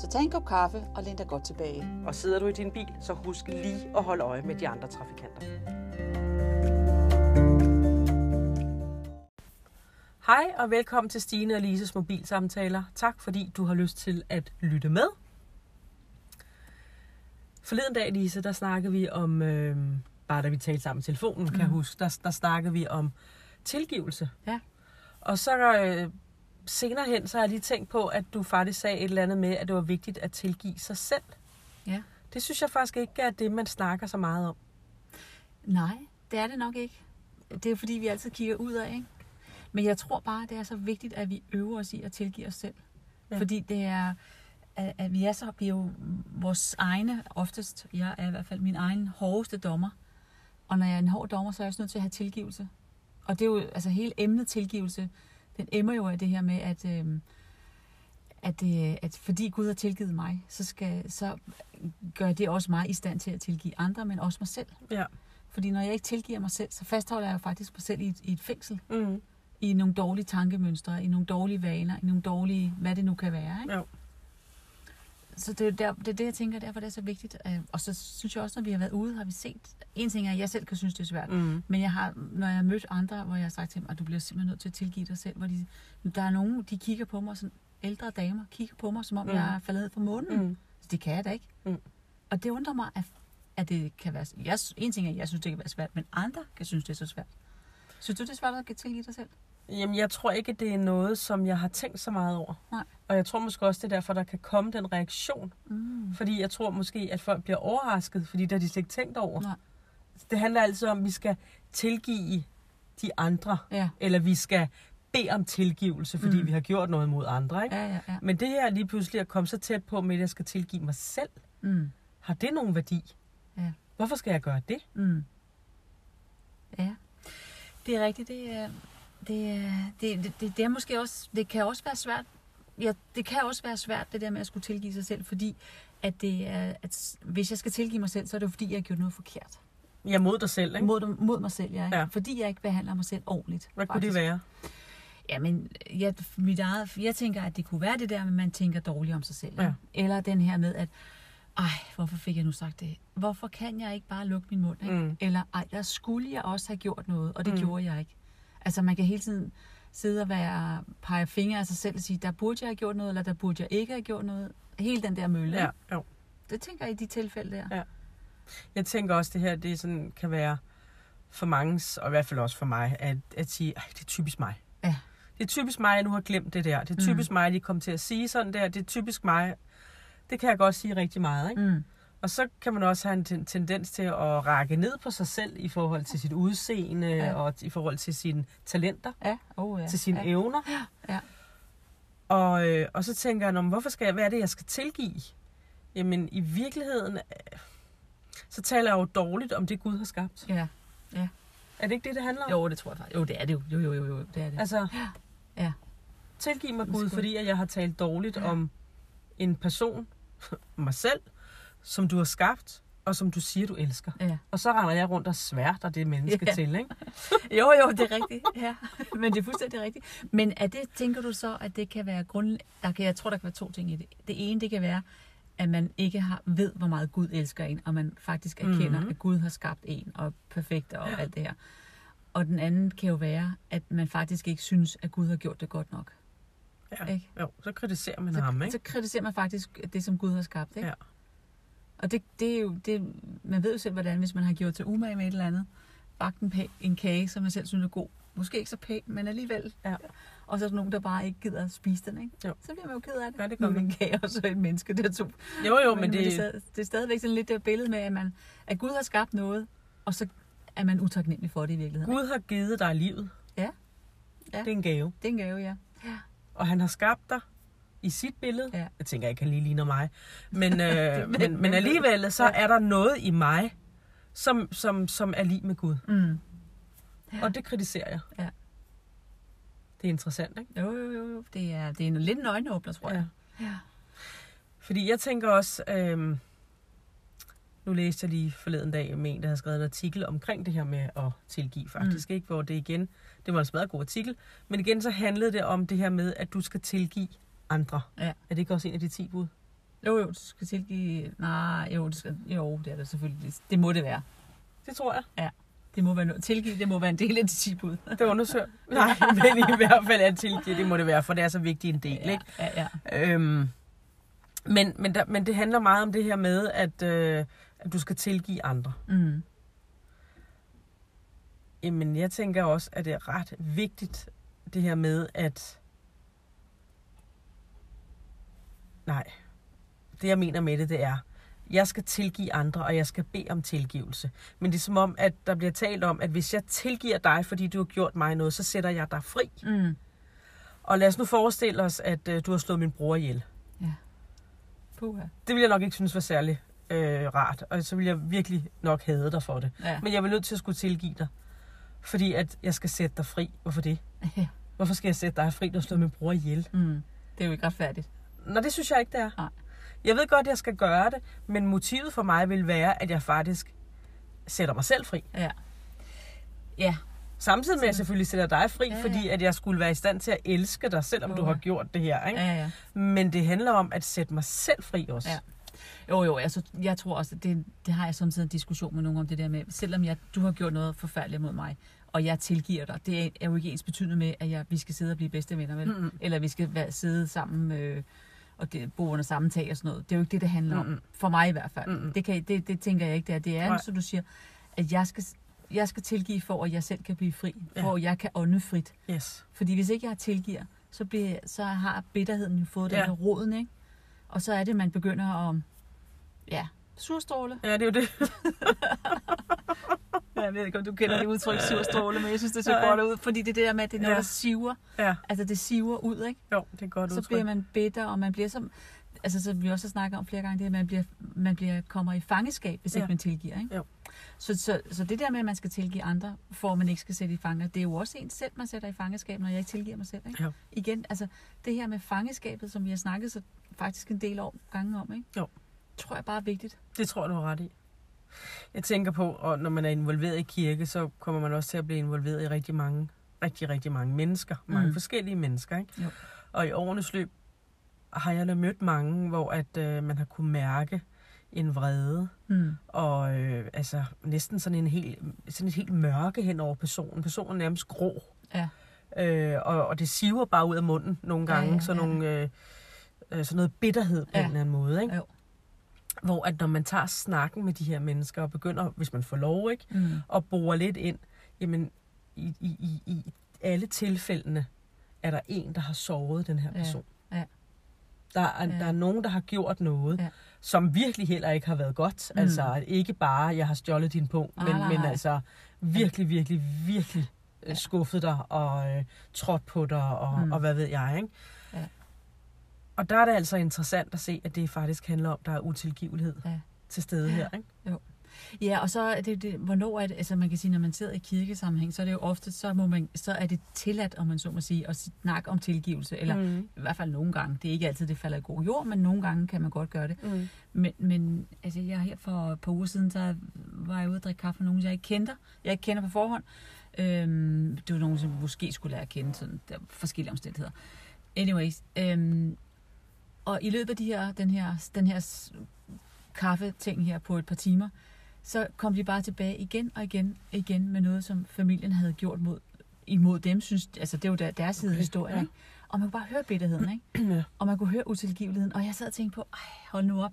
Så tag en kop kaffe og læn dig godt tilbage. Og sidder du i din bil, så husk lige at holde øje med de andre trafikanter. Hej og velkommen til Stine og Lises mobilsamtaler. Tak fordi du har lyst til at lytte med. Forleden dag, Lise, der snakkede vi om, øh, bare da vi talte sammen i telefonen, kan jeg huske, der, der snakkede vi om tilgivelse. Ja. Og så øh, senere hen, så har jeg lige tænkt på, at du faktisk sagde et eller andet med, at det var vigtigt at tilgive sig selv. Ja. Det synes jeg faktisk ikke er det, man snakker så meget om. Nej, det er det nok ikke. Det er jo fordi, vi altid kigger ud af, ikke? Men jeg tror bare, det er så vigtigt, at vi øver os i at tilgive os selv. Ja. Ja. Fordi det er, at, at vi er så, vi er jo vores egne, oftest, jeg er i hvert fald min egen hårdeste dommer. Og når jeg er en hård dommer, så er jeg også nødt til at have tilgivelse. Og det er jo, altså hele emnet tilgivelse, den emmer jo af det her med, at, øhm, at, øh, at fordi Gud har tilgivet mig, så, skal, så gør det også mig i stand til at tilgive andre, men også mig selv. Ja. Fordi når jeg ikke tilgiver mig selv, så fastholder jeg jo faktisk mig selv i et, i et fængsel. Mm. I nogle dårlige tankemønstre, i nogle dårlige vaner, i nogle dårlige, hvad det nu kan være. Ikke? Jo. Så det er, der, det er det, jeg tænker, derfor det er så vigtigt. Øh, Og så synes jeg også, når vi har været ude, har vi set... En ting er, at jeg selv kan synes, det er svært. Mm. Men jeg har, når jeg har mødt andre, hvor jeg har sagt til dem, at du bliver simpelthen nødt til at tilgive dig selv, hvor de, der er nogen, de kigger på mig, sådan ældre damer, kigger på mig, som om Mm. jeg er faldet fra månen. Mm. Mm. Det kan jeg da ikke. Mm. Og det undrer mig, at, at det kan være... Jeg, en ting er, at jeg synes, det kan være svært, men andre kan synes, det er så svært. Synes du, det er svært at tilgive dig selv? Jamen, jeg tror ikke, det er noget, som jeg har tænkt så meget over. Nej. Og jeg tror måske også, det er derfor, der kan komme den reaktion. Mm. Fordi jeg tror måske, at folk bliver overrasket, fordi det har de slet ikke tænkt over. Nej. Det handler altid om, at vi skal tilgive de andre. Ja. Eller vi skal bede om tilgivelse, fordi mm. Mm. vi har gjort noget mod andre. Ikke? Ja, ja, ja. Men det her lige pludselig at komme så tæt på med, at jeg skal tilgive mig selv, Mm. har det nogen værdi? Ja. Hvorfor skal jeg gøre det? Mm. Ja. Det er rigtigt. Det er, det, er, det, det, det, det er måske også, det kan også være svært. Ja, det kan også være svært, det der med at skulle tilgive sig selv, fordi at det er, at hvis jeg skal tilgive mig selv, så er det jo fordi, jeg har gjort noget forkert. Jeg er mod dig selv, ikke? Mod, mod mig selv, ja. Ja. ja. Fordi jeg ikke behandler mig selv ordentligt. Hvad kunne det være? Jamen, jeg, mit eget, jeg tænker, at det kunne være det der, at man tænker dårligt om sig selv. Ja. Ja. Eller den her med, at ej, hvorfor fik jeg nu sagt det? Hvorfor kan jeg ikke bare lukke min mund? Ikke? Mm. Eller ej, der skulle jeg også have gjort noget, og det mm. gjorde jeg ikke. Altså, man kan hele tiden sidde og være, pege fingre af sig selv og sige, der burde jeg have gjort noget, eller der burde jeg ikke have gjort noget. Hele den der mølle. Ja, jo. Det tænker jeg i de tilfælde der. Ja. Jeg tænker også, det her det sådan, kan være for mange, og i hvert fald også for mig, at, at sige, at det er typisk mig. Ja. Det er typisk mig, at jeg nu har glemt det der. Det er typisk mm. mig, at de kom til at sige sådan der. Det er typisk mig. Det kan jeg godt sige rigtig meget. Ikke? Mm. Og så kan man også have en ten- tendens til at række ned på sig selv i forhold til sit udseende ja. Ja. og i forhold til sine talenter, Ja, oh, ja. til sine ja. evner. Ja. Og, øh, og så tænker jeg, "Nå, men hvorfor skal jeg, hvad er det, jeg skal tilgive? Jamen i virkeligheden, øh, så taler jeg jo dårligt om det, Gud har skabt. Ja. Er det ikke det, det handler om? Jo, det tror jeg faktisk. Jo, det er det jo. Jo, jo, jo, jo det er det. Altså, Ja. tilgiv mig Gud, fordi at jeg har talt dårligt ja. Ja. om en person, mig selv, som du har skabt, og som du siger, du elsker. Ja. Og så render jeg rundt og sværter det menneske Ja. til, ikke? Jo, jo, det er rigtigt. Ja. Men det er fuldstændig rigtigt. Men er det, tænker du så, at det kan være grund... Der kan, jeg tror, der kan være to ting i det. Det ene, det kan være, at man ikke har, ved, hvor meget Gud elsker en, og man faktisk erkender, Mhm. mm-hmm. at Gud har skabt en, og er perfekt og alt det her. Og den anden kan jo være, at man faktisk ikke synes, at Gud har gjort det godt nok. Ja. Ikke? Jo, så kritiserer man Så, ham, ikke? så kritiserer man faktisk det, som Gud har skabt. Ikke? Ja. Og det, det er jo, det, man ved jo selv, hvordan, hvis man har gjort til umage med et eller andet, bagt en, pæ- en kage, som man selv synes er god. Måske ikke så pæn, men alligevel. Ja. Og så er der nogen, der bare ikke gider at spise den, ikke? Jo. Så bliver man jo ked af det. Ja, det er man. en kage og så et menneske, det er to. Jo, jo, men det, det... er, stadig- det er stadigvæk sådan lidt det billede med, at, man, at Gud har skabt noget, og så er man utaknemmelig for det i virkeligheden. Gud har givet dig livet. Ja. Ja. Det er en gave. Det er en gave, ja. Ja. Og han har skabt dig i sit billede. Ja. Jeg tænker ikke, han lige ligner mig. Men, øh, Men- men, alligevel, så Ja. er der noget i mig, som, som, som er lige med Gud. Mm. Og det kritiserer jeg. Ja. Det er interessant, ikke? Jo, jo, jo. Det er, det er en lidt en øjenåbner, tror jeg. Ja. Fordi jeg tænker også, øhm, nu læste jeg lige forleden dag med en, der har skrevet en artikel omkring det her med at tilgive faktisk, mm. ikke? Hvor det igen, det var en meget god artikel, men igen så handlede det om det her med, at du skal tilgive andre. Ja. Er det ikke også en af de 10 bud? Jo, jo, du skal tilgive... Nej, jo, det, skal, jo, det er det selvfølgelig. Det, det må det være. Det tror jeg. Det må være noget. Tilgive, det må være en del af de 10 bud. Det undersøger. Nej, men i hvert fald at tilgive, det må det være, for det er så vigtig en del, ja, ikke? ja, ja. Øhm, men, men, der, men det handler meget om det her med, at, øh, at du skal tilgive andre. Mm. Jamen, jeg tænker også, at det er ret vigtigt, det her med, at... Nej. Det, jeg mener med det, det er, jeg skal tilgive andre, og jeg skal bede om tilgivelse. Men det er som om, at der bliver talt om, at hvis jeg tilgiver dig, fordi du har gjort mig noget, så sætter jeg dig fri. Mm. Og lad os nu forestille os, at øh, du har slået min bror ihjel. Puha. Det vil jeg nok ikke synes var særlig øh, rart, og så vil jeg virkelig nok hade dig for det. Ja. Men jeg er nødt til at skulle tilgive dig, fordi at jeg skal sætte dig fri. Hvorfor det? ja. Hvorfor skal jeg sætte dig fri, når du har slået min bror ihjel? Mm. Det er jo ikke retfærdigt. Nå, det synes jeg ikke, det er. Nej. Jeg ved godt, at jeg skal gøre det, men motivet for mig vil være, at jeg faktisk sætter mig selv fri. Ja. Ja. Samtidig med, at jeg selvfølgelig sætter dig fri, Ja, ja. fordi at jeg skulle være i stand til at elske dig, selvom du Ja. har gjort det her. Ikke? Ja, ja. Men det handler om at sætte mig selv fri også. Ja. Jo, jo, altså, jeg tror også, at det, det har jeg samtidig en diskussion med nogen om det der med, selvom jeg, du har gjort noget forfærdeligt mod mig, og jeg tilgiver dig, det er, jo ikke ens betydende med, at jeg, vi skal sidde og blive bedste venner, vel? Mm-mm. Eller vi skal være, sidde sammen øh, og det, bo under samme tag og sådan noget. Det er jo ikke det, det handler om. For mig i hvert fald. Mm-mm. Det, kan, det, det tænker jeg ikke, det er. Det er, som du siger, at jeg skal, jeg skal tilgive for, at jeg selv kan blive fri. Ja. For at jeg kan ånde frit. Yes. Fordi hvis ikke jeg tilgiver, så, bliver, så har bitterheden jo fået den Ja. der roden, ikke? Og så er det, man begynder at, ja, surstråle. Ja, det er jo det. Jeg ved ikke, om du kender det udtryk surstråle, men jeg synes, det ser godt ud, fordi det er der med, at det er noget, Ja. der siver. Ja, Altså, det siver ud, ikke? jo, det er godt Så udtryk. bliver man bitter, og man bliver som... Altså, så vi også har snakket om flere gange, det at man, bliver, man bliver, kommer i fangeskab, hvis Ja. ikke man tilgiver, ikke? Jo. Så, så, så det der med, at man skal tilgive andre, for man ikke skal sætte i fanger, det er jo også en selv, man sætter i fangeskab, når jeg ikke tilgiver mig selv, ikke? Jo. Igen, altså, det her med fangeskabet, som vi har snakket så faktisk en del år gange om, ikke? Jo. Tror jeg bare er vigtigt. Det tror jeg, du har ret i. Jeg tænker på, og når man er involveret i kirke, så kommer man også til at blive involveret i rigtig mange, rigtig, rigtig mange mennesker. Mange Mm. forskellige mennesker, ikke? Jo. Og i årenes løb har jeg da mødt mange, hvor at øh, man har kunne mærke en vrede, Mm. og øh, altså næsten sådan en helt, sådan et helt mørke hen over personen. Personen er nærmest grå. Ja. Øh, og, og det siver bare ud af munden nogle Ja, gange, ja, sådan, ja. nogle, øh, øh, sådan noget bitterhed på Ja. en eller anden måde. Ikke? Jo. Hvor at når man tager snakken med de her mennesker og begynder, hvis man får lov, ikke, Mm. og borer lidt ind, jamen i, i, i, i alle tilfældene er der en, der har såret den her Ja, person. ja. Der, er, Ja. der er nogen, der har gjort noget, Ja. som virkelig heller ikke har været godt. Mm. Altså ikke bare, jeg har stjålet din punkt, men, nej, men altså virkelig, virkelig, virkelig Ja. ja. skuffet dig og øh, trådt på dig og, mm. og hvad ved jeg. Ikke? Og der er det altså interessant at se, at det faktisk handler om, at der er utilgivelighed Ja. til stede her. Ikke? Ja, og så er det, det hvornår er det, altså man kan sige, når man sidder i kirkesammenhæng, så er det jo ofte, så, må man, så er det tilladt, om man så må sige, at snakke om tilgivelse, eller mm. i hvert fald nogle gange. Det er ikke altid, det falder i god jord, men nogle gange kan man godt gøre det. Mm. Men, men altså, jeg her for et par uger siden, så var jeg ude og drikke kaffe med nogen, jeg ikke kender. Jeg ikke kender på forhånd. Øhm, det var nogen, som måske skulle lære at kende, sådan der er forskellige omstændigheder. Anyways, øhm, og i løbet af de her, den her, den her kaffeting her på et par timer, så kom de bare tilbage igen og igen og igen med noget, som familien havde gjort mod, imod dem. Synes, altså, det var der, deres side af Okay, historien. ja. Ikke? Og man kunne bare høre bitterheden, ikke? Ja. Og man kunne høre utilgiveligheden. Og jeg sad og tænkte på, hold nu op.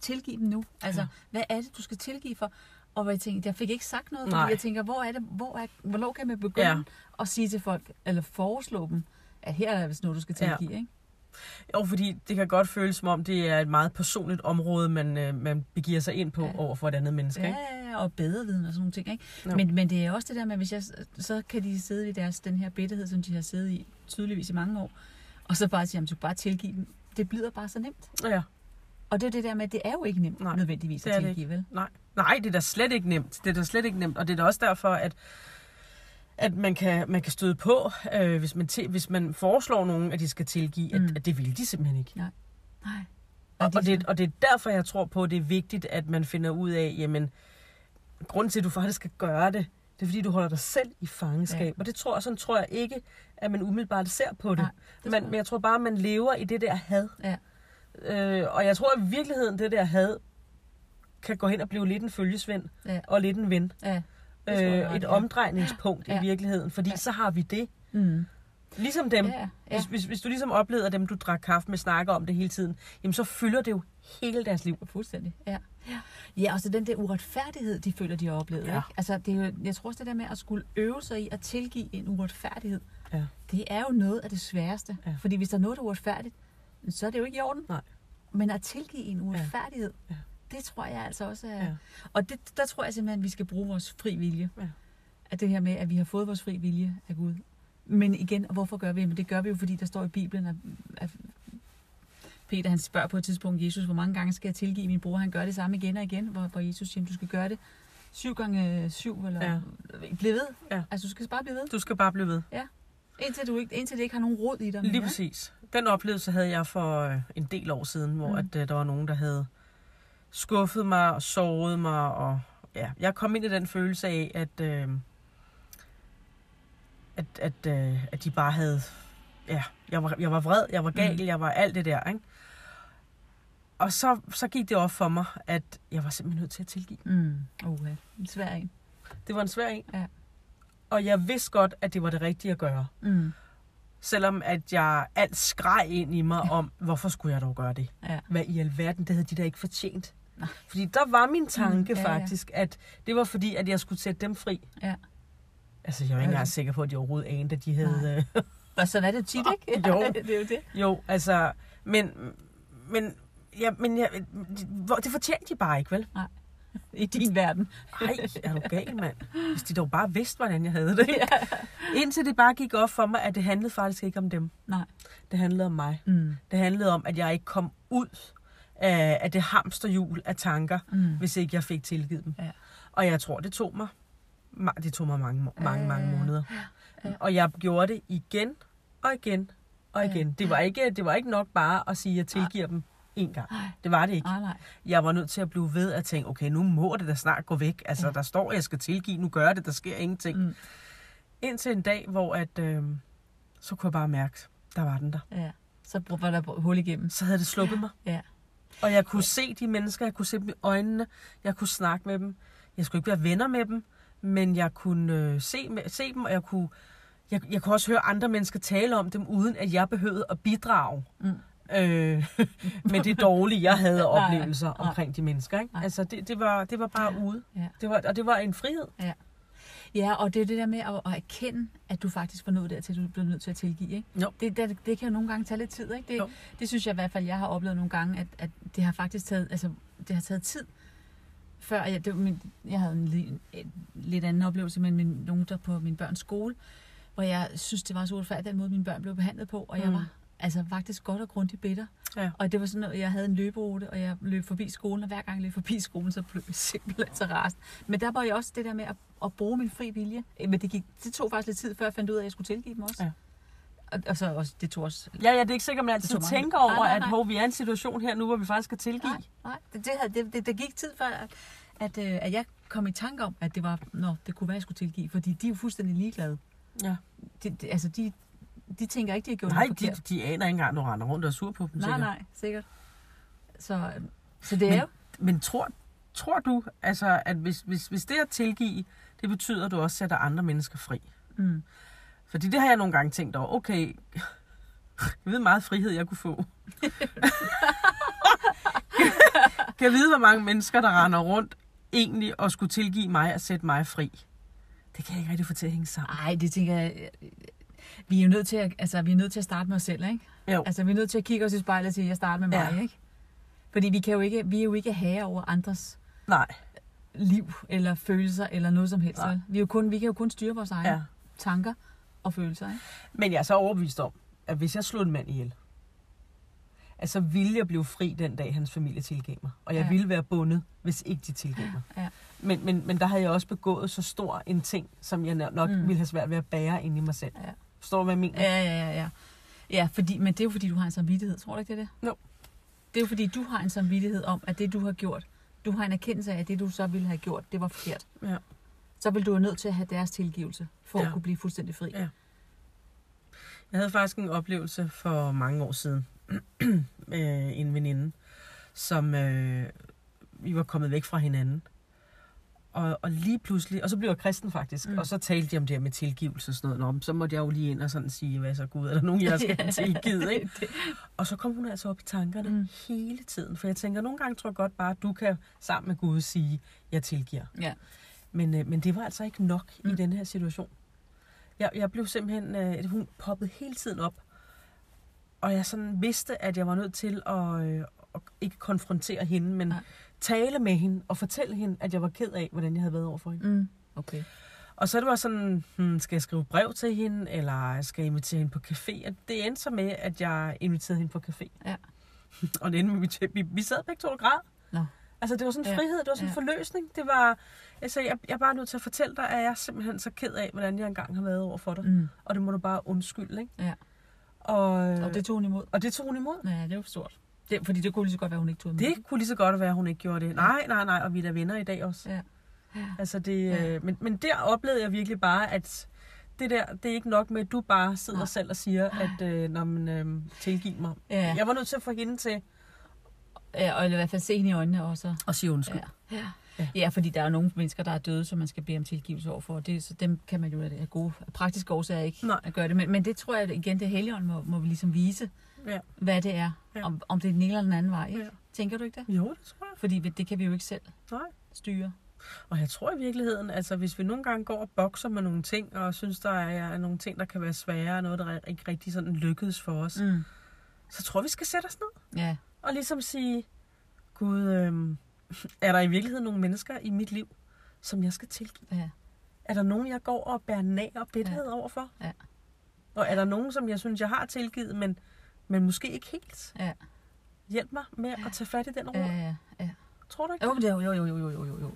Tilgiv dem nu. Altså, Ja. hvad er det, du skal tilgive for? Og hvor jeg tænkte, jeg fik ikke sagt noget, fordi Nej. jeg tænker, hvor er det, hvor er, hvornår kan man begynde Ja. at sige til folk, eller foreslå dem, at her er der vist noget, du skal Ja. tilgive, ikke? Jo, fordi det kan godt føles som om, det er et meget personligt område, man, øh, man begiver sig ind på Ja. over for et andet menneske. Ikke? Ja, og bedre viden og sådan nogle ting, ikke? Jo. Men, men det er også det der med, hvis jeg, så kan de sidde i deres, den her bitterhed, som de har siddet i tydeligvis i mange år, Og så bare sige, at du kan bare tilgive dem. Det bliver bare så nemt. Ja. Og det er det der med, at det er jo ikke nemt Nej, nødvendigvis at tilgive, vel? Nej. Nej, det er da slet ikke nemt. Det er da slet ikke nemt. Og det er da også derfor, at, at man, kan, man kan støde på, øh, hvis, man til, hvis man foreslår nogen, at de skal tilgive, at, Mm. at det vil de simpelthen ikke. Nej. Og, de og, det, og det er derfor, jeg tror på, at det er vigtigt, at man finder ud af, jamen, grunden til, at du faktisk skal gøre det, det er, fordi du holder dig selv i fangenskab. Ja. Og det tror, sådan tror jeg ikke, at man umiddelbart ser på det. Nej, det jeg. men jeg tror bare, at man lever i det der had. Ja. Øh, og jeg tror i virkeligheden, det der had kan gå hen og blive lidt en følgesvend Ja. og lidt en ven. Ja. Øh, et omdrejningspunkt Ja. i virkeligheden, fordi Ja. så har vi det. Mm. Ligesom dem. Ja, ja. Hvis, hvis, hvis du ligesom oplevede dem, du drak kaffe med, snakker om det hele tiden, jamen så fylder det jo hele deres liv. Fuldstændig, ja. Ja, ja og så den der uretfærdighed, de føler, de har oplevet. Ja. Ikke? Altså, det er jo, jeg tror også, det der med at skulle øve sig i at tilgive en uretfærdighed, Ja. det er jo noget af det sværeste. Ja. Fordi hvis der er noget, der er uretfærdigt, så er det jo ikke i orden. Nej. Men at tilgive en uretfærdighed, Ja. Det tror jeg altså også er... Ja. Og det, der tror jeg simpelthen, at vi skal bruge vores fri vilje. Ja. At det her med, at vi har fået vores fri vilje af Gud. Men igen, hvorfor gør vi det? Men det gør vi jo, fordi der står i Bibelen, at, at Peter han spørger på et tidspunkt Jesus, hvor mange gange skal jeg tilgive min bror? Han gør det samme igen og igen, hvor, hvor Jesus siger, du skal gøre det syv gange syv, eller Ja. ja. bliv ved. Ja. Altså, du skal bare blive ved, Du skal bare blive ved. indtil, du ikke, indtil det ikke har nogen råd i dig. Lige mere. præcis. Den oplevelse havde jeg for øh, en del år siden, hvor Mm. mm. at, øh, der var nogen, der havde skuffet mig og såret mig. Og, ja, jeg kom ind i den følelse af, at, øh, at, at, øh, at de bare havde... Ja, jeg var, jeg var vred, jeg var gal, Mm. mm. jeg var alt det der, ikke? Og så, så gik det op for mig, at jeg var simpelthen nødt til at tilgive. Mm. Okay. En svær en. Det var en svær en. Ja. Og jeg vidste godt, at det var det rigtige at gøre. Mm. Selvom at jeg alt skreg ind i mig om, hvorfor skulle jeg dog gøre det? Ja. Hvad i alverden, det havde de da ikke fortjent. Nej. Fordi der var min tanke Mm, mm, ja, ja. faktisk, at det var fordi, at jeg skulle sætte dem fri. Ja. Altså, jeg er ikke engang sikker på, at de overhovedet anede, at de havde... Øh, Og sådan er det tit, ikke? Jo. det er jo det. jo, altså... Men, men, ja, men ja, det fortjente de bare ikke, vel? I din verden. Nej, er du gal, mand? Hvis de dog bare vidste, hvordan jeg havde det. Indtil det bare gik op for mig, at det handlede faktisk ikke om dem. Nej. Det handlede om mig. Mm. Det handlede om, at jeg ikke kom ud af, af det hamsterhjul af tanker, Mm. hvis ikke jeg fik tilgivet dem. Ja. Og jeg tror, det tog mig, det tog mig mange, mange, Ja, mange ja, ja. måneder. Ja. Og jeg gjorde det igen og igen og Ja. igen. Det var ikke, det var ikke nok bare at sige, at jeg tilgiver dem en gang. Nej. Det var det ikke. Ah, nej. Jeg var nødt til at blive ved at tænke, okay, nu må det da snart gå væk. Altså, Ja. der står, at jeg skal tilgive, nu gør det, der sker ingenting. Mm. Indtil en dag, hvor at, øh, så kunne jeg bare mærke, der var den der. Ja. Så var der hul igennem. Så havde det sluppet mig. Ja. Og jeg kunne se de mennesker, jeg kunne se dem i øjnene, jeg kunne snakke med dem. Jeg skulle ikke være venner med dem, men jeg kunne øh, se, se dem, og jeg kunne, jeg, jeg kunne også høre andre mennesker tale om dem, uden at jeg behøvede at bidrage Mm. Øh, med det dårlige, jeg havde Nej, oplevelser nej. omkring de mennesker. Ikke? Nej. Altså, det, det, var, det var bare ude. Ja. Det var, og det var en frihed. Ja, og det er det der med at, at erkende, at du faktisk var nået dertil, du blev nødt til at tilgive. Ikke? Jo. Det, det, det kan jo nogle gange tage lidt tid. Ikke? Det, Jo. det synes jeg i hvert fald, jeg har oplevet nogle gange, at, at det har faktisk taget, altså, det har taget tid. Før jeg, det var min, jeg havde en, li- en lidt anden oplevelse med min, nogen der på min børns skole, hvor jeg synes, det var så uretfærdigt, den måde mine børn blev behandlet på, og jeg Mm. var altså faktisk godt og grundigt bitter. Ja. Og det var sådan, at jeg havde en løberute, og jeg løb forbi skolen, og hver gang jeg løb forbi skolen, så blev jeg simpelthen så rast. Men der var jo også det der med at, at bruge min fri vilje. Eh, Men det, gik, det tog faktisk lidt tid, før jeg fandt ud af, at jeg skulle tilgive dem også. Ja. Og, og så også, det tog også... Ja, ja, det er ikke sikkert, at man altid tænker over, Nej, nej, at nej. hov, vi er i en situation her nu, hvor vi faktisk skal tilgive. Nej, nej. Det, det, det, det, det gik tid før, at, at, øh, at jeg kom i tanke om, at det var, nå, det kunne være, jeg skulle tilgive. Fordi de er jo fuldstændig ligeglade. Ja. De, de, altså, de, de tænker ikke, de har gjort Nej, noget de, forkert. de aner ikke engang, du render rundt og er sur på dem. Nej, sikkert. nej, sikkert. Så, så det er Men- jo... Men tror, tror du, altså, at hvis, hvis, hvis det at tilgive, det betyder, at du også sætter andre mennesker fri? Mm. Fordi det har jeg nogle gange tænkt over. Okay, jeg ved meget frihed, jeg kunne få. kan jeg vide, hvor mange mennesker, der render rundt egentlig og skulle tilgive mig og sætte mig fri? Det kan jeg ikke rigtig få til at hænge sammen. Ej, det tænker jeg... Vi er jo nødt til at, altså, vi er nødt til at starte med os selv, ikke? Jo. Altså, vi er nødt til at kigge os i spejlet og sige, jeg starter med mig, Ja. ikke? Fordi vi, kan jo ikke, vi er jo ikke herre over andres Nej. liv eller følelser eller noget som helst. Nej. Vi, er jo kun, vi kan jo kun styre vores egne Ja. tanker og følelser, ikke? Men jeg er så overbevist om, at hvis jeg slog en mand ihjel, at så ville jeg blive fri den dag, hans familie tilgav mig. Og jeg Ja. ville være bundet, hvis ikke de tilgav mig. Ja. Men, men, men der havde jeg også begået så stor en ting, som jeg nok mm. ville have svært ved at bære ind i mig selv. Ja. Forstår du, hvad jeg mener? Ja, ja, ja, ja. Ja, fordi, men det er jo fordi, du har en samvittighed. Tror du ikke, det er det? Jo. Det er jo fordi, du har en samvittighed om, at det, du har gjort, du har en erkendelse af, at det, du så ville have gjort, det var forkert. Ja. Så vil du jo nødt til at have deres tilgivelse, for. Ja. at kunne blive fuldstændig fri. Ja. Jeg havde faktisk en oplevelse for mange år siden med en veninde, som øh, vi var kommet væk fra hinanden. Og, og lige pludselig, og så blev jeg kristen faktisk, Mm. og så talte de om det her med tilgivelse og sådan noget. Nå, men så måtte jeg jo lige ind og sådan sige, hvad så Gud, er der nogen, jeg skal have tilgivet, ikke? Det- Og så kom hun altså op i tankerne Mm. hele tiden. For jeg tænker, nogle gange tror jeg godt bare, at du kan sammen med Gud sige, jeg tilgiver. Ja. Men, øh, men det var altså ikke nok mm. I den her situation. Jeg, jeg blev simpelthen, øh, hun poppede hele tiden op. Og jeg sådan vidste, at jeg var nødt til at, øh, at ikke konfrontere hende, men Nej. Tale med hende og fortælle hende, at jeg var ked af, hvordan jeg havde været over for hende. Mm. Okay. Og så det var sådan, hmm, skal jeg skrive brev til hende, eller skal jeg invitere hende på café? Og det endte så med, at jeg inviterede hende på café. Ja. og det endte med, at vi, vi, sad begge to og græd. Nå. Altså, det var sådan en Ja. frihed, det var sådan en Ja. forløsning. Det var, altså, jeg, jeg er bare nødt til at fortælle dig, at jeg er simpelthen så ked af, hvordan jeg engang har været over for dig. Mm. Og det må du bare undskylde, ikke? Ja. Og, Og det tog hun imod. og det tog hun imod. Ja, det var stort. Det, fordi det kunne lige så godt være, hun ikke tog imod. Det kunne lige så godt være, hun ikke gjorde det. Nej, nej, nej, og vi er da venner i dag også. Ja. Ja. Altså det, Ja. ja. øh, men, men der oplevede jeg virkelig bare, at det der, det er ikke nok med, at du bare sidder Nej. selv og siger, at øh, når man øh, tilgiv mig. Ja. Jeg var nødt til at få hende til ja, og i hvert fald se hende i øjnene også. at sige undskyld. Ja. Ja. Ja. ja, fordi der er nogle mennesker, der er døde, som man skal bede om tilgivelse overfor. og Det, så dem kan man jo af gode praktiske årsager ikke Nej. at gøre det. Men, men det tror jeg igen, det helligånd må, må vi ligesom vise, Ja. hvad det er. Ja. Om, om det er den ene eller den anden vej. Ikke? Ja. Tænker du ikke det? Jo, det tror jeg. Fordi det kan vi jo ikke selv Nej. styre. Og jeg tror i virkeligheden, altså hvis vi nogle gange går og bokser med nogle ting, og synes, der er, nogle ting, der kan være svære, noget, der ikke rigtig sådan lykkedes for os, mm. Så tror vi skal sætte os ned Ja. og ligesom sige, Gud, øh, er der i virkeligheden nogle mennesker i mit liv, som jeg skal tilgive? ja. Er der nogen, jeg går og bærer nag og bitterhed ja. overfor? Ja. Og er der nogen, som jeg synes, jeg har tilgivet, men, men måske ikke helt? Ja. Hjælp mig med at tage fat i den ro. Ja, ja, ja. Tror du ikke? Jo, det er jo, jo, jo, jo, jo, jo, jo.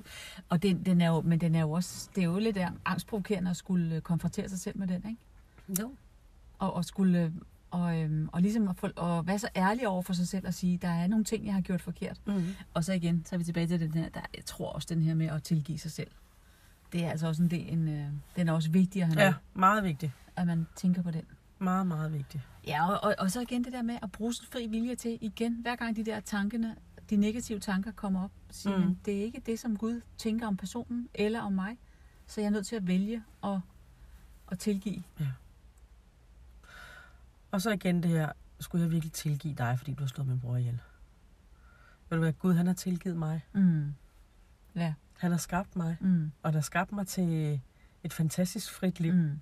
Og den, den er jo, men den er jo også, det er jo lidt angstprovokerende at skulle øh, konfrontere sig selv med den, ikke? Jo. Og, og skulle, øh, og, øhm, og ligesom at, få, og være så ærlig over for sig selv og sige, der er nogle ting, jeg har gjort forkert. Mm. Og så igen, så er vi tilbage til den her, der, jeg tror også den her med at tilgive sig selv. Det er altså også en del, en, øh, den er også vigtig at have Ja, med, meget vigtigt. at man tænker på den. Meget, meget vigtigt. Ja, og, og, og så igen det der med at bruge sin fri vilje til, igen, hver gang de der tankerne, de negative tanker kommer op, sige, Mm. det er ikke det, som Gud tænker om personen eller om mig, så jeg er nødt til at vælge at, at tilgive. Og så igen det her, skulle jeg virkelig tilgive dig, fordi du har slået min bror ihjel? Ved du hvad, Gud han har tilgivet mig. Mm. Ja. Han har skabt mig, Mm. og der har skabt mig til et fantastisk frit liv. Mm.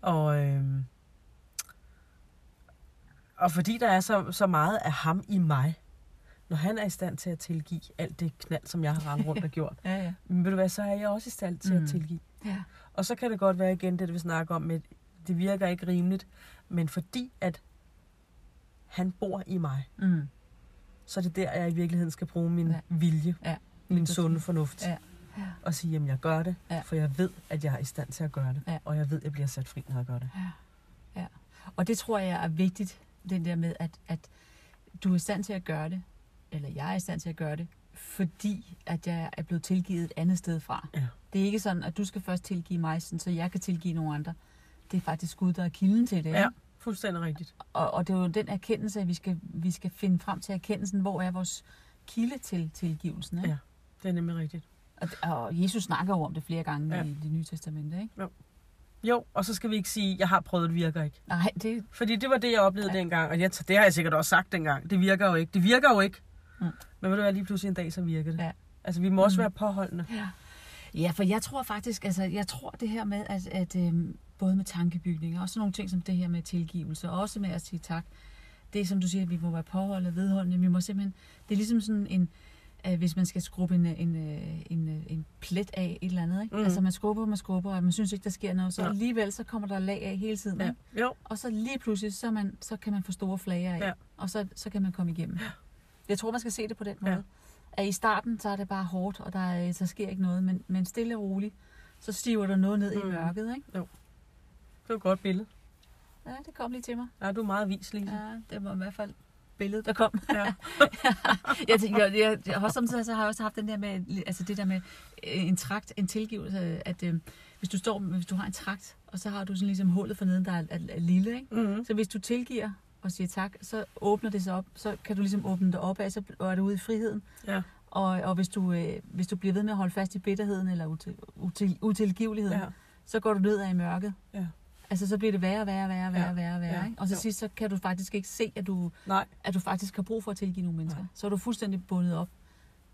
Og, øhm, og fordi der er så, så meget af ham i mig, når han er i stand til at tilgive alt det knald, som jeg har rendt rundt og gjort, Ja, ja. men ved du hvad, så er jeg også i stand til mm. At tilgive. Ja. Og så kan det godt være igen det, vi snakker om, med, det virker ikke rimeligt, men fordi at han bor i mig, Mm. så er det der, jeg i virkeligheden skal bruge min Ja. vilje, Ja, min sunde fornuft, Ja. Ja. og sige, jamen jeg gør det, Ja. for jeg ved, at jeg er i stand til at gøre det, Ja. og jeg ved, at jeg bliver sat fri, når jeg gør det. Ja. ja. Og det tror jeg er vigtigt, den der med, at, at du er i stand til at gøre det, eller jeg er i stand til at gøre det, fordi at jeg er blevet tilgivet et andet sted fra. Ja. Det er ikke sådan, at du skal først tilgive mig, sådan, så jeg kan tilgive nogle andre. Det er faktisk Gud, der er kilden til det. Ja, fuldstændig rigtigt. Og, og det er jo den erkendelse, at vi skal, vi skal finde frem til erkendelsen, hvor er vores kilde til tilgivelsen. Ikke? Ja. Det er nemlig rigtigt. Og, og Jesus snakker jo om det flere gange Ja. ja. i det nye testamente. Ikke? Jo, og så skal vi ikke sige, jeg har prøvet, det virker ikke. Nej, det, Fordi det var det, jeg oplevede ja. dengang, og jeg, det har jeg sikkert også sagt dengang. Det virker jo ikke. Det virker jo ikke. Mm. Men ved du hvad, lige pludselig en dag, så virker det. Ja. Altså, vi må også Mm. være påholdende. Ja. ja, for jeg tror faktisk, altså jeg tror det her med, at, at øhm, både med tankebygning, og sådan nogle ting som det her med tilgivelse, og også med at sige tak, det er som du siger, at vi må være påholdende, vedholdende, vi må simpelthen, det er ligesom sådan en, at hvis man skal skrubbe en, en, øh, en, øh, en plet af et eller andet, ikke? Mm. altså man skrubber, man skrubber, og man synes ikke, der sker noget, så Ja. ja. alligevel så kommer der lag af hele tiden, Ja. ikke? Jo, og så lige pludselig, så, man, så kan man få store flager af, Ja. og så, så kan man komme igennem. Jeg tror, man skal se det på den måde. Ja. At i starten, så er det bare hårdt, og der, er, der sker ikke noget, men, men stille og roligt, så stiver der noget ned mm. I mørket, ikke? det var et godt billede. Ja, det kom lige til mig. Ja, du er meget vis, Lise. Ja, det var i hvert fald billedet, der kom. Ja. jeg, tænker, jeg, jeg, jeg har også samtidig så har jeg også haft den der med, altså det der med øh, en trakt, en tilgivelse, at øh, hvis du står, hvis du har en trakt, og så har du sådan ligesom hullet for neden, der er, er, er lille, ikke? Mm-hmm. Så hvis du tilgiver og siger tak, så åbner det sig op, så kan du ligesom åbne det op af, så er du ude i friheden. Ja. Og, og hvis, du, øh, hvis du bliver ved med at holde fast i bitterheden eller util, util, utilgiveligheden, Ja. så går du ned ad i mørket. Ja. Altså, så bliver det værre, værre, værre, værre, Ja. værre, værre. Og så Jo. sidst, så kan du faktisk ikke se, at du, Nej, at du faktisk har brug for at tilgive nogle mennesker. Nej. Så er du fuldstændig bundet op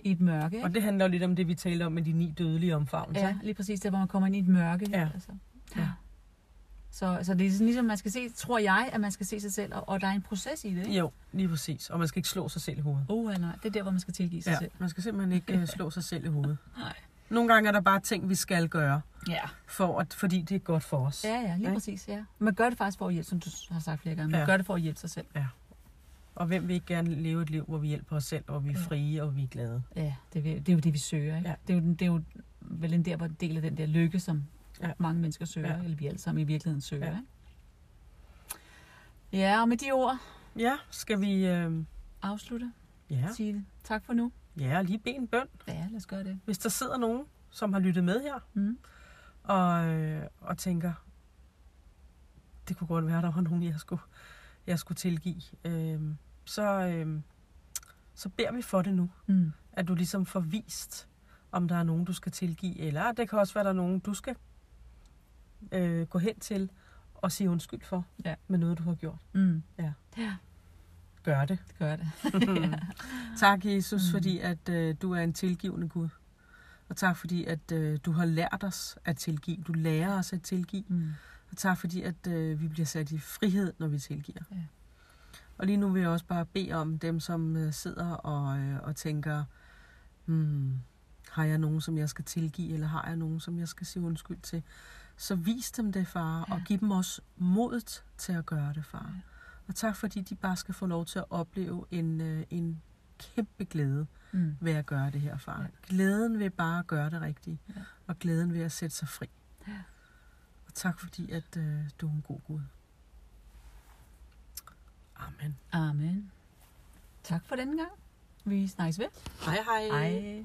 i et mørke. Ikke? og det handler jo lidt om det, vi talte om med de ni dødelige omfavnelser. Ja, lige præcis der, hvor man kommer ind i et mørke. Ja. Altså. Ja. Så, så det er sådan ligesom, man skal se, tror jeg, at man skal se sig selv, og, og der er en proces i det. Ikke? Jo, lige præcis. Og man skal ikke slå sig selv i hovedet. Uh, nej, det er der, hvor man skal tilgive sig Ja, selv. man skal simpelthen ikke uh, slå sig selv i hovedet. Nej. Nogle gange er der bare ting, vi skal gøre, Ja. for at, fordi det er godt for os. Ja, ja, lige Ikke? præcis, ja. Man gør det faktisk for at hjælpe, som du har sagt flere gange. Man Ja. gør det for at hjælpe sig selv. Og hvem vil ikke gerne leve et liv, hvor vi hjælper os selv, og vi er Ja. frie, og vi er glade? Ja, det, er, det er jo det, vi søger. Ikke? Ja. Det, er jo, det er jo vel en der, hvor en del af den der lykke, som Ja. ja. mange mennesker søger, Ja. ja. eller vi alle sammen i virkeligheden søger. Ja. Ja, ikke? ja og med de ord Ja, skal vi... Øh, afslutte. ja, Ja. Sige. Tak for nu. Ja, lige bede en bøn. Ja, lad os gøre det. Hvis der sidder nogen, som har lyttet med her, Mm. og, øh, og tænker, det kunne godt være, der var nogen, jeg skulle, jeg skulle tilgive, øh, så, øh, så beder vi for det nu. Mm. At du ligesom får vist, om der er nogen, du skal tilgive, eller det kan også være, der er nogen, du skal øh, gå hen til og sige undskyld for Ja. med noget, du har gjort. Mm. Ja. ja, Gør det. gør det. tak, Jesus, Mm. fordi at øh, du er en tilgivende Gud. Og tak, fordi at øh, du har lært os at tilgive. Du lærer os at tilgive. Mm. Og tak, fordi at øh, vi bliver sat i frihed, når vi tilgiver. Ja. Og lige nu vil jeg også bare bede om dem, som øh, sidder og, øh, og tænker, hmm, har jeg nogen, som jeg skal tilgive, eller har jeg nogen, som jeg skal sige undskyld til? Så vis dem det, far, ja. og Ja. giv dem også modet til at gøre det, far. Ja. Og tak, fordi de bare skal få lov til at opleve en, øh, en kæmpe glæde Mm. ved at gøre det her, far. Ja. Glæden ved bare at gøre det rigtigt, Ja. og glæden ved at sætte sig fri. Ja. Og tak, fordi at øh, du er en god Gud. Amen. Amen. Tak for denne gang. Vi snakkes ved. Hej hej. Hej.